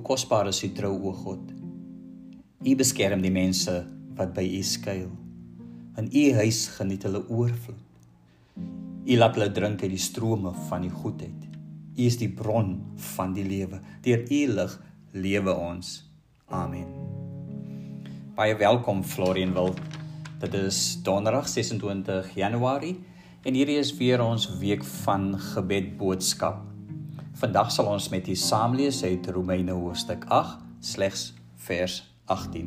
Hoe kosbaar is U trou o God. U beskerm die mense wat by U skuil. In U huis geniet hulle oorvloed. U laat hulle drink uit die strome van die goedheid. U is die bron van die lewe. Deur U lig lewe ons. Amen. Baie welkom Florian wil. Dit is Donderdag 26 Januarie en hierdie is weer ons week van gebed boodskap. Vandag sal ons met u saam lees uit Romeine hoofstuk 8 slegs vers 18.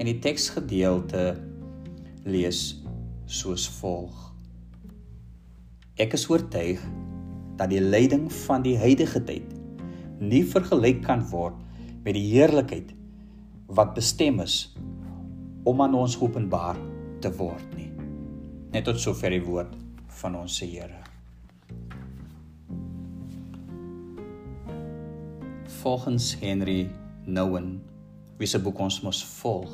En die teksgedeelte lees soos volg: Ek is oortuig dat die lyding van die huidige tyd nie vergelyk kan word met die heerlikheid wat bestem is om aan ons openbaar te word nie. Net tot sover die woord van ons Here. Volgens Henry Nouwen wie se boek ons mos volg.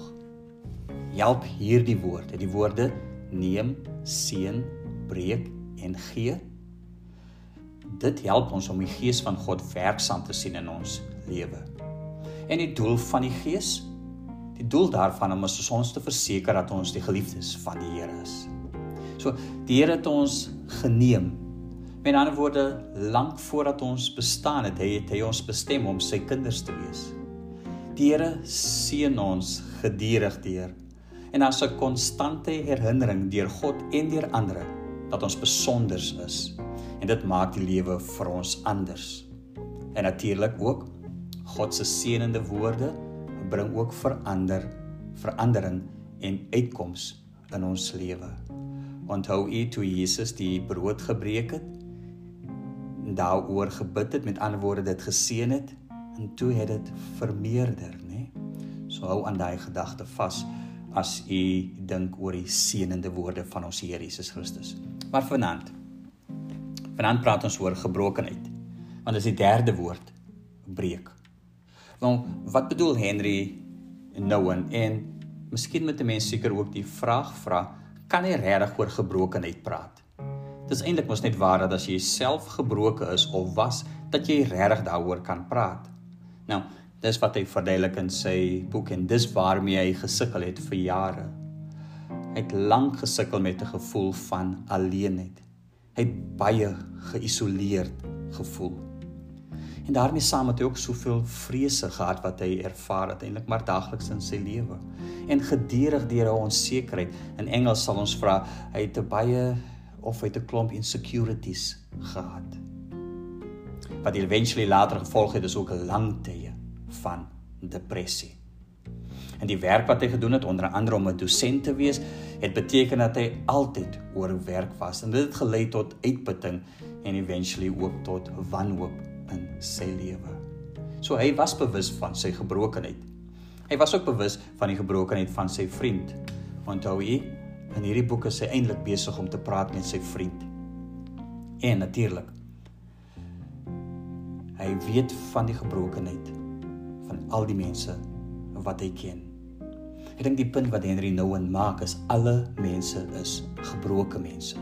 Help hierdie woorde, die woorde neem, seën, breek en gee. Dit help ons om die gees van God werksaam te sien in ons lewe. En die doel van die gees, die doel daarvan om ons te verseker dat ons die geliefdes van die Here is. So die Here het ons geneem Met ander woorde, lank voordat ons bestaan het, het hy ons bestem om sy kinders te wees. Die Here seën ons gedurig deur en as 'n konstante herinnering deur God en deur ander dat ons besonder is. En dit maak die lewe vir ons anders. En natuurlik ook God se seënende woorde bring ook verander verandering en uitkoms in ons lewe. Onthou u toe Jesus die brood gebreek het daaroor gebid het, met ander woorde dit geseën het en toe het dit vermeerder, nê? So hou aan daai gedagte vas as u dink oor die seënende woorde van ons Here Jesus Christus. Maar vanaand vanaand praat ons oor gebrokenheid. Want dis die derde woord, breek. Nou, wat bedoel Henry Nouwen en miskien met 'n mens seker ook die vraag vra, kan hy regtig oor gebrokenheid praat? Dis eintlik mos net waar dat as jy self gebroken is of was, dat jy regtig daaroor kan praat. Nou, dis wat hy verduidelik in sy boek en dis waarmee hy gesukkel het vir jare. Hy het lank gesukkel met 'n gevoel van alleenheid. Hy het baie geïsoleerd gevoel. En daarmee saam het hy ook soveel vrese gehad wat hy ervaar het eintlik maar daagliks in sy lewe. En gedurig deur 'n onsekerheid. In Engels sal ons vra hy het 'n baie of het 'n klomp insecurities gehad. Wat eventually later gevolg het is ook 'n lang tye van depressie. En die werk wat hy gedoen het onder andere om 'n dosent te wees, het beteken dat hy altyd oorwerk was en dit het gelei tot uitputting en eventually ook tot wanhoop in sy lewe. So hy was bewus van sy gebrokenheid. Hy was ook bewus van die gebrokenheid van sy vriend. Onthou jy, In hierdie boek is hy eintlik besig om te praat met sy vriend. En natuurlik hy weet van die gebrokenheid van al die mense wat hy ken. Ek dink die punt wat Henry Nouwen maak is alle mense is gebroke mense.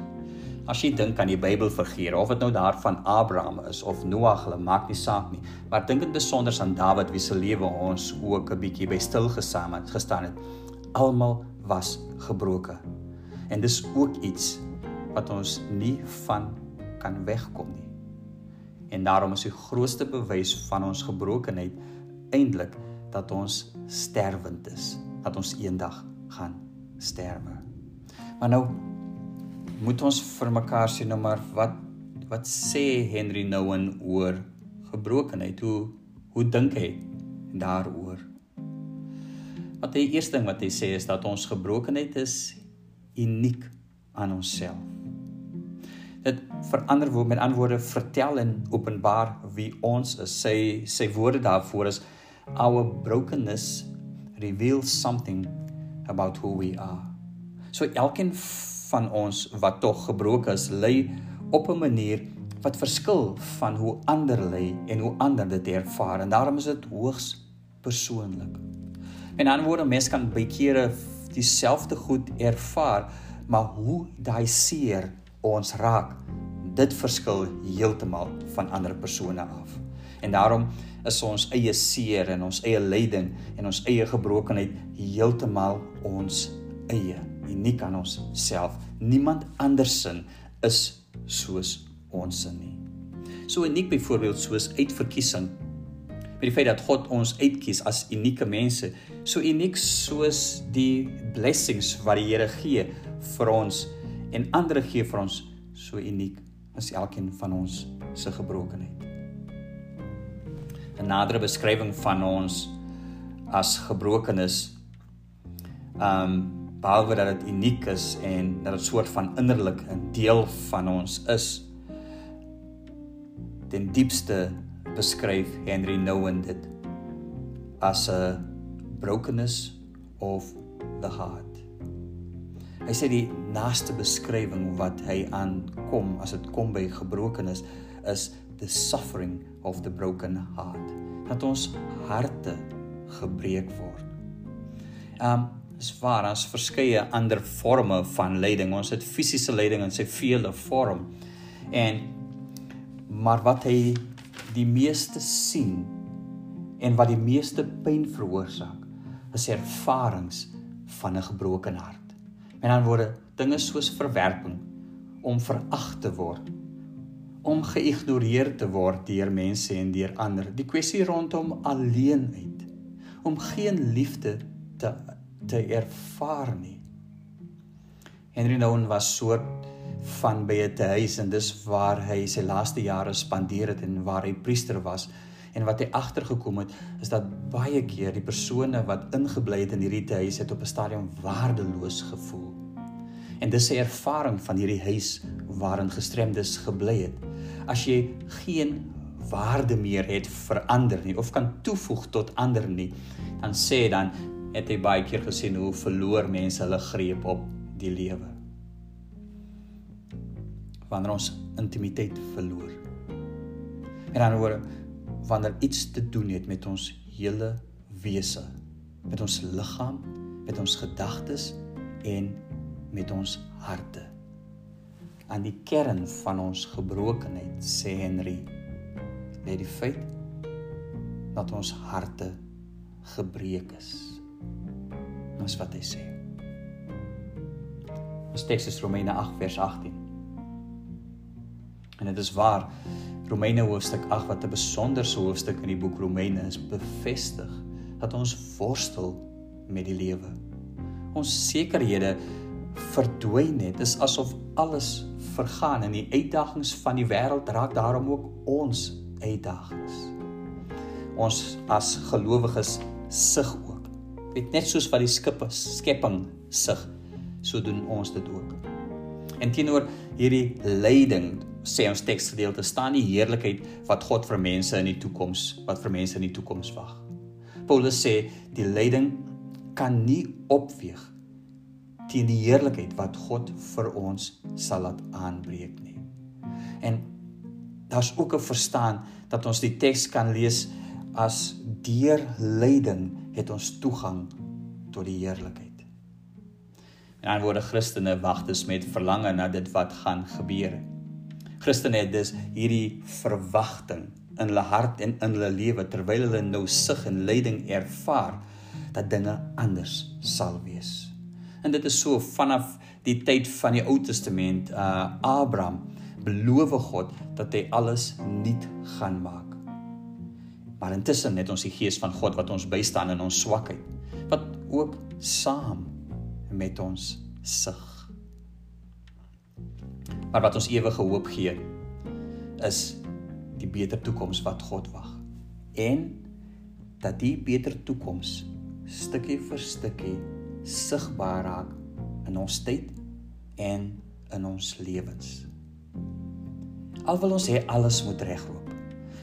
As jy dink aan die Bybelfigure of dit nou daarvan Abraham is of Noag, hulle maak nie saak nie, maar dink dit besonder aan Dawid wie se lewe ons ook 'n bietjie by stil gesame het gestaan het. Almal was gebroke. En dis ook iets wat ons nie van kan wegkom nie. En daarom is die grootste bewys van ons gebrokenheid eintlik dat ons sterwend is, dat ons eendag gaan sterwe. Maar nou moet ons vir mekaar sê nou maar wat wat sê Henry Nouwen oor gebrokenheid? Hoe hoe dink hy daaroor? Wat die eerste ding wat hy sê is dat ons gebrokenheid is uniek aan onsself. Dit verander word met antwoorde vertel en openbaar wie ons is. Sy sy woorde daarvoor is our brokenness reveals something about who we are. So elkeen van ons wat tog gebroken is, lê op 'n manier wat verskil van hoe ander lê en hoe ander dit ervaar en daarom is dit hoogs persoonlik. En aan woorde mens kan baie kere dieselfde goed ervaar, maar hoe daai seer ons raak, dit verskil heeltemal van ander persone af. En daarom is ons eie seer en ons eie lyding en ons eie gebrokenheid heeltemal ons eie, uniek aan ons self. Niemand andersin is soos ons nie. So uniek byvoorbeeld soos uitverkiesing. Met die feit dat God ons uitkies as unieke mense, so uniek soos die blessings wat die Here gee vir ons en ander gee vir ons, so uniek as elkeen van ons se gebrokenheid. 'n nadere beskrywing van ons as gebrokenis. Um behalwe dat dit uniek is en dat dit soort van innerlik 'n deel van ons is. Den diepste beskryf Henry Nouwen dit as 'n brokenness of the heart. Hy sê die naaste beskrywing wat hy aankom as dit kom by gebrokenis is the suffering of the broken heart dat ons harte gebreek word. Um is waar as verskeie ander forme van lyding. Ons het fisiese lyding in sy vele vorm. En maar wat hy die meeste sien en wat die meeste pyn veroorsaak, is ervarings van 'n gebroken hart. Met ander woorde, dinge soos verwerping, om verag te word, om geïgnoreer te word deur mense en deur ander. Die kwessie rondom alleenheid, om geen liefde te te ervaar nie. Henry Nouwen was soort van by 'n huis en dis waar hy sy laaste jare spandeer het en waar hy priester was en wat hy agtergekom het is dat baie keer die persone wat ingebly het in hierdie huis het op 'n stadium waardeloos gevoel. En dis 'n ervaring van hierdie huis waarin gestremdes gebly het as jy geen waarde meer het vir ander nie of kan toevoeg tot ander nie, dan sê dan het hy baie keer gesien hoe verloor mense hulle greep op die lewe. Wanneer ons intimiteit verloor. En dan word wanneer iets te doen het met ons hele wese, met ons liggaam, met ons gedagtes en met ons harte aan die kern van ons gebrokenheid sê Henry lê die feit dat ons harte gebreek is. Dis wat hy sê. Ons teks is Romeine 8 vers 18. En dit is waar Romeine hoofstuk 8 wat 'n besonderse hoofstuk in die boek Romeine is bevestig dat ons worstel met die lewe. Ons sekerhede verdwyn net. Is asof alles vergaan en die uitdagings van die wêreld raak daarom ook ons uitdagings. Ons as gelowiges sug ook. Weet net soos wat die skip skepping sug, so doen ons dit ook. En teenoor hierdie lyding sê ons teksgedeelte staan die heerlikheid wat God vir mense in die toekoms wat vir mense in die toekoms wag. Paulus sê die lyding kan nie opweeg teen die heerlikheid wat God vir ons sal laat aanbreek nie. En daar's ook 'n verstaan dat ons die teks kan lees as deur lyding het ons toegang tot die heerlikheid. En dan word Christene wag dus met verlange na dit wat gaan gebeur. Christene het dus hierdie verwagting in hulle hart en in hulle lewe terwyl hulle nou sug en lyding ervaar dat dinge anders sal wees. En dit is so vanaf die tyd van die Ou Testament, uh Abraham beloof God dat hy alles nuut gaan maak. Maar intussen het ons die gees van God wat ons bystaan in ons swakheid, wat ook saam met ons sug. Maar wat ons ewige hoop gee is die beter toekoms wat God wag. En dat die beter toekoms stukkie vir stukkie sigbaar raak in ons tyd en in ons lewens. Al wil ons hê alles moet regloop.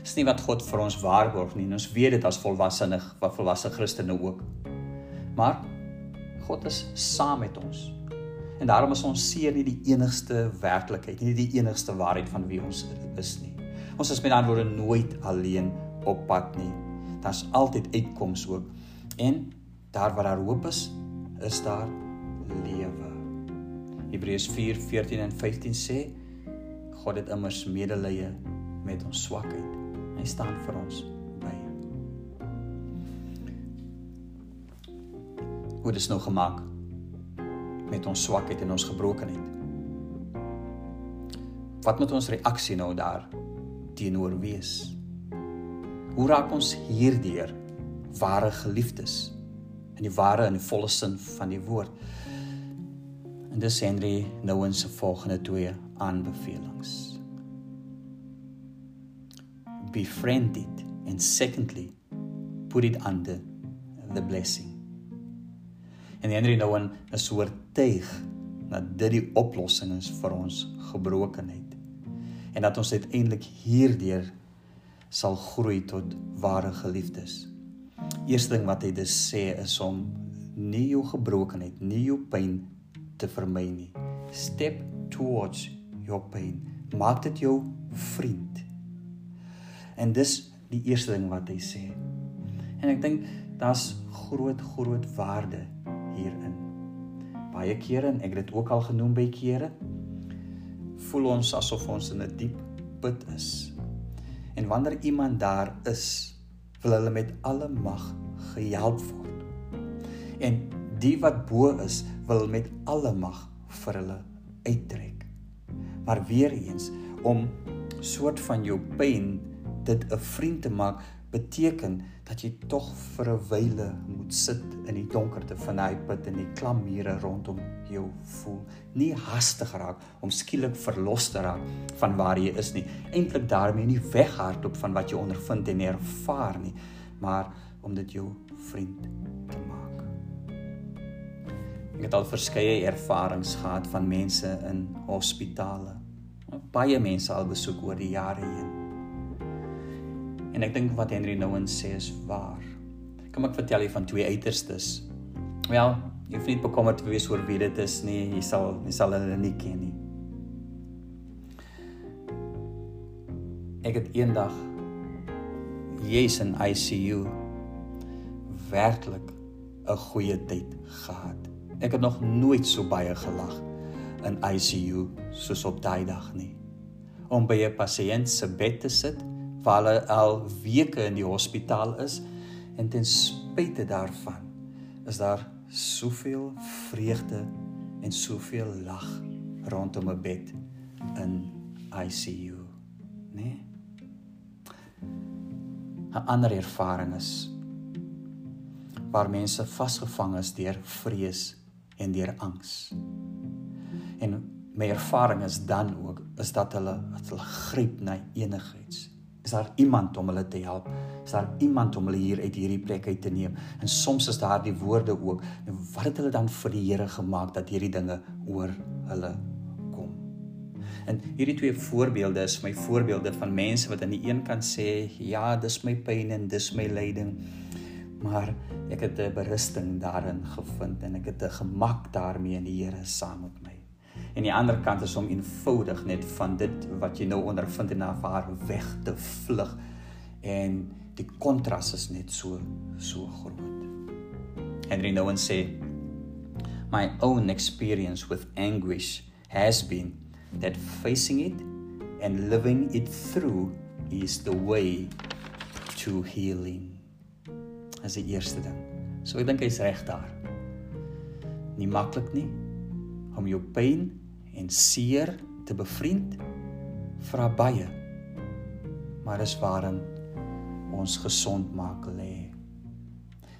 Dis nie wat God vir ons waarborg nie. Ons weet dit as volwassene, wat volwasse Christene ook. Maar God is saam met ons. En daarom is ons seer nie die enigste werklikheid, nie die enigste waarheid van wie ons is nie. Ons is met ander woorde nooit alleen op pad nie. Daar's altyd uitkoms ook. En daar waar daar hoop is, is daar lewe. Hebreërs 4:14 en 15 sê God het immers medelee met ons swakheid. Hy staan vir ons hoe dit is nou gemaak met ons swakheid en ons gebrokenheid. Wat moet ons reaksie nou daar teenoor wees? Hoe raak ons hierdeur ware geliefdes in die ware en die volle sin van die woord? En dis Henry nou in se volgende twee aanbevelings. Befriend it and secondly put it under the blessing. En Henry nou in is oortuig dat dit die oplossing is vir ons gebrokenheid. En dat ons uiteindelik hierdeur sal groei tot ware geliefdes. Eerste ding wat hy dus sê is om nie jou gebrokenheid, nie jou pyn te vermy nie. Step towards your pain. Maak dit jou vriend. En dis die eerste ding wat hy sê. En ek dink daar's groot groot waarde hierin. Baie kere en ek het dit ook al genoem by kere voel ons asof ons in 'n diep put is. En wanneer iemand daar is, wil hulle met alle mag gehelp word. En die wat bo is, wil met alle mag vir hulle uittrek. Maar weer eens om soort van jou pyn dit 'n vriend te maak beteken dat jy tog vir 'n wyle moet sit in die donkerte van daai put en die klam mure rondom jou voel. Nie hastig raak om skielik verlos te raak van waar jy is nie. Eintlik daarmee nie weghardloop van wat jy ondervind en ervaar nie, maar om dit jou vriend te maak. Ek het al verskeie ervarings gehad van mense in hospitale. Baie mense al besoek oor die jare heen. En ek dink wat Henry Nouwen sê is waar. Kom ek vertel jy van twee uiterstes. Wel, jy hoef nie bekommerd te wees oor wie dit is nie. Jy sal jy sal hulle nie ken nie. Ek het eendag Jesus in ICU werklik 'n goeie tyd gehad. Ek het nog nooit so baie gelag in ICU soos op daai dag nie. Om by 'n pasiënt se bed te sit waar hulle al weke in die hospitaal is en ten spyte daarvan is daar soveel vreugde en soveel lag rondom 'n bed in ICU, né? Nee? 'n Ander ervaring is waar mense vasgevang is deur vrees en deur angs. En my ervaring is dan ook is dat hulle dat hulle gryp na enigiets is daar iemand om hulle te help. Is daar iemand om hulle hier uit hierdie plek uit te neem? En soms is daar die woorde ook. En wat het hulle dan vir die Here gemaak dat hierdie dinge oor hulle kom? En hierdie twee voorbeelde is my voorbeelde van mense wat aan die een kant sê, ja, dis my pyn en dis my lyding. Maar ek het 'n berusting daarin gevind en ek het 'n gemak daarmee in die Here saam met my. En die ander kant is om eenvoudig net van dit wat jy nou ondervind en na waar weg te vlug. En die kontras is net so so groot. Henry Nouwen sê my own experience with anguish has been that facing it and living it through is the way to healing. As die eerste ding. So ek dink hy's reg daar. Nie maklik nie om jou pyn en seer te bevriend vra baie. Maar is waarin ons gesond maak lê.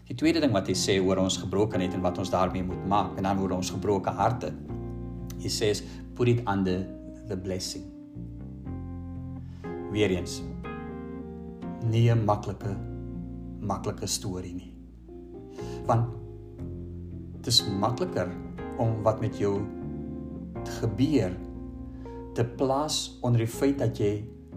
Die tweede ding wat hy sê oor ons gebrokenheid en wat ons daarmee moet maak en dan oor ons gebroke harte hy sê put it under the blessing. Weer eens nie 'n maklike maklike storie nie. Want dit is makliker om wat met jou gebeur te plaas onder die feit dat jy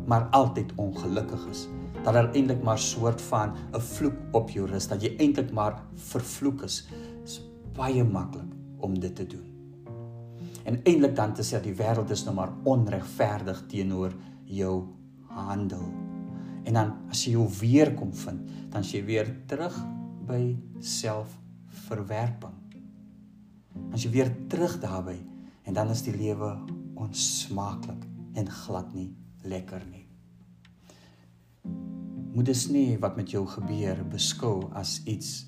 maar altyd ongelukkig is. Dat daar eintlik maar soort van 'n vloek op jou rus dat jy eintlik maar vervloek is. Is baie maklik om dit te doen. En eintlik dan te sê dat die wêreld is nou maar onregverdig teenoor jou handel. En dan as jy jou weer kom vind dan as jy weer terug by selfverwerping. As jy weer terug daarby en dan is die lewe onsmaaklik en glad nie lekker nie. Moet dit nie wat met jou gebeur beskou as iets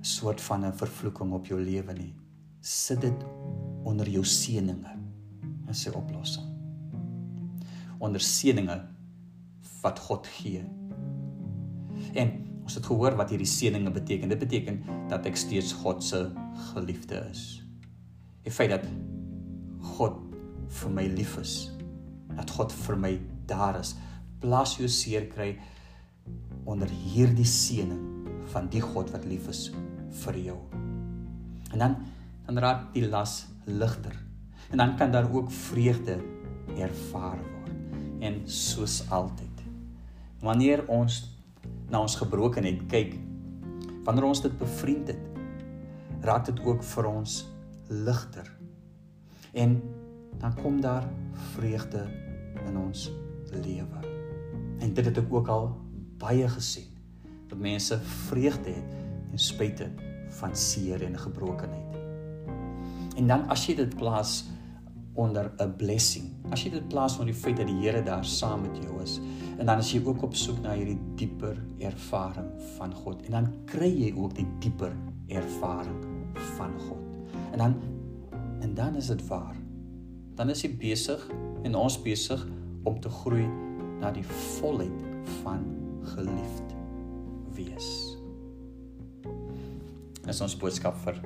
soort van 'n vervloeking op jou lewe nie. Sit dit onder jou seëninge. Dis sy oplossing. Onder seëninge wat God gee. En ons het gehoor wat hierdie seëninge beteken. Dit beteken dat ek steeds God se geliefde is. Die feit dat God vir my lief is, dat God vir my daar is, plaas jou seer kry onder hierdie seëning van die God wat lief is vir jou. En dan dan raak die las ligter. En dan kan daar ook vreugde ervaar word. En soos altyd. Wanneer ons na ons gebrokenheid kyk, wanneer ons dit bevriend het, raak dit ook vir ons ligter. En dan kom daar vreugde in ons lewe. En dit het ek ook al baie gesien dat mense vreugde het ten spyte van seer en gebrokenheid. En dan as jy dit plaas onder 'n blessing. As jy dit plaas onder die feit dat die Here daar saam met jou is en dan as jy ook op soek na hierdie dieper ervaring van God en dan kry jy ook die dieper ervaring van God. En dan en dan is dit waar. Dan is jy besig en ons besig om te groei na die volheid van geliefd wees. Dis ons boodskap vir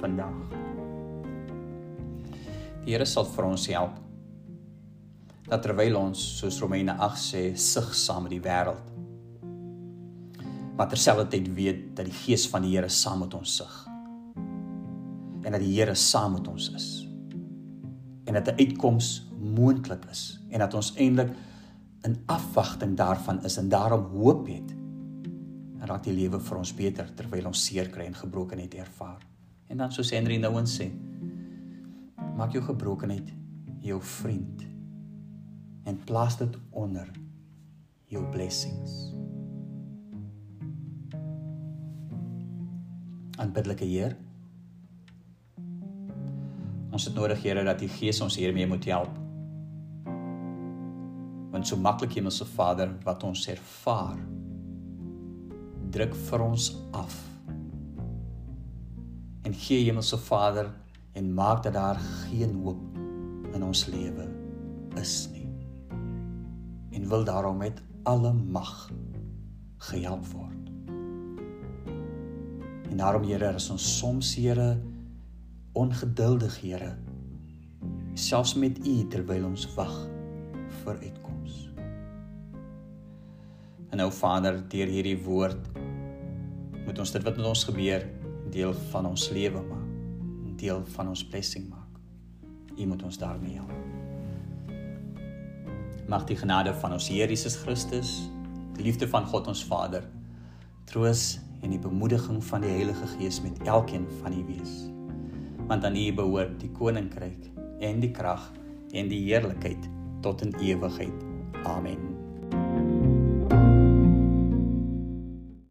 vandag. Die Here sal vir ons help. Dat terwyl ons soos Romeine 8 sê, sug saam met die wêreld. Maar terselfdertyd weet dat die gees van die Here saam met ons sug. En dat die Here saam met ons is. En dat 'n uitkoms moontlik is en dat ons eintlik in afwagting daarvan is en daarom hoop het. En raak die lewe vir ons beter terwyl ons seer kry en gebrokenheid ervaar. En dan soos Henry Nouwen sê, maak jou gebrokenheid jou vriend en plaas dit onder jou blessings. Aanbiddelike Heer, ons het nodig Here dat U Gees ons hiermee moet help. Want so maklik Hemelse Vader wat ons ervaar, druk vir ons af. En gee Hemelse Vader en maak dat daar geen hoop in ons lewe is nie. En wil daarom met alle mag gehelp word. En daarom Here, is ons soms Here ongeduldig Here. Selfs met U terwyl ons wag vir uitkoms. En nou Vader, deur hierdie woord moet ons dit wat met ons gebeur deel van ons lewe maak deel van ons blessing maak. U moet ons daarmee help. Mag die genade van ons Here Jesus Christus, die liefde van God ons Vader, troos en die bemoediging van die Heilige Gees met elkeen van u wees. Want aan U behoort die koninkryk en die krag en die heerlikheid tot in ewigheid. Amen.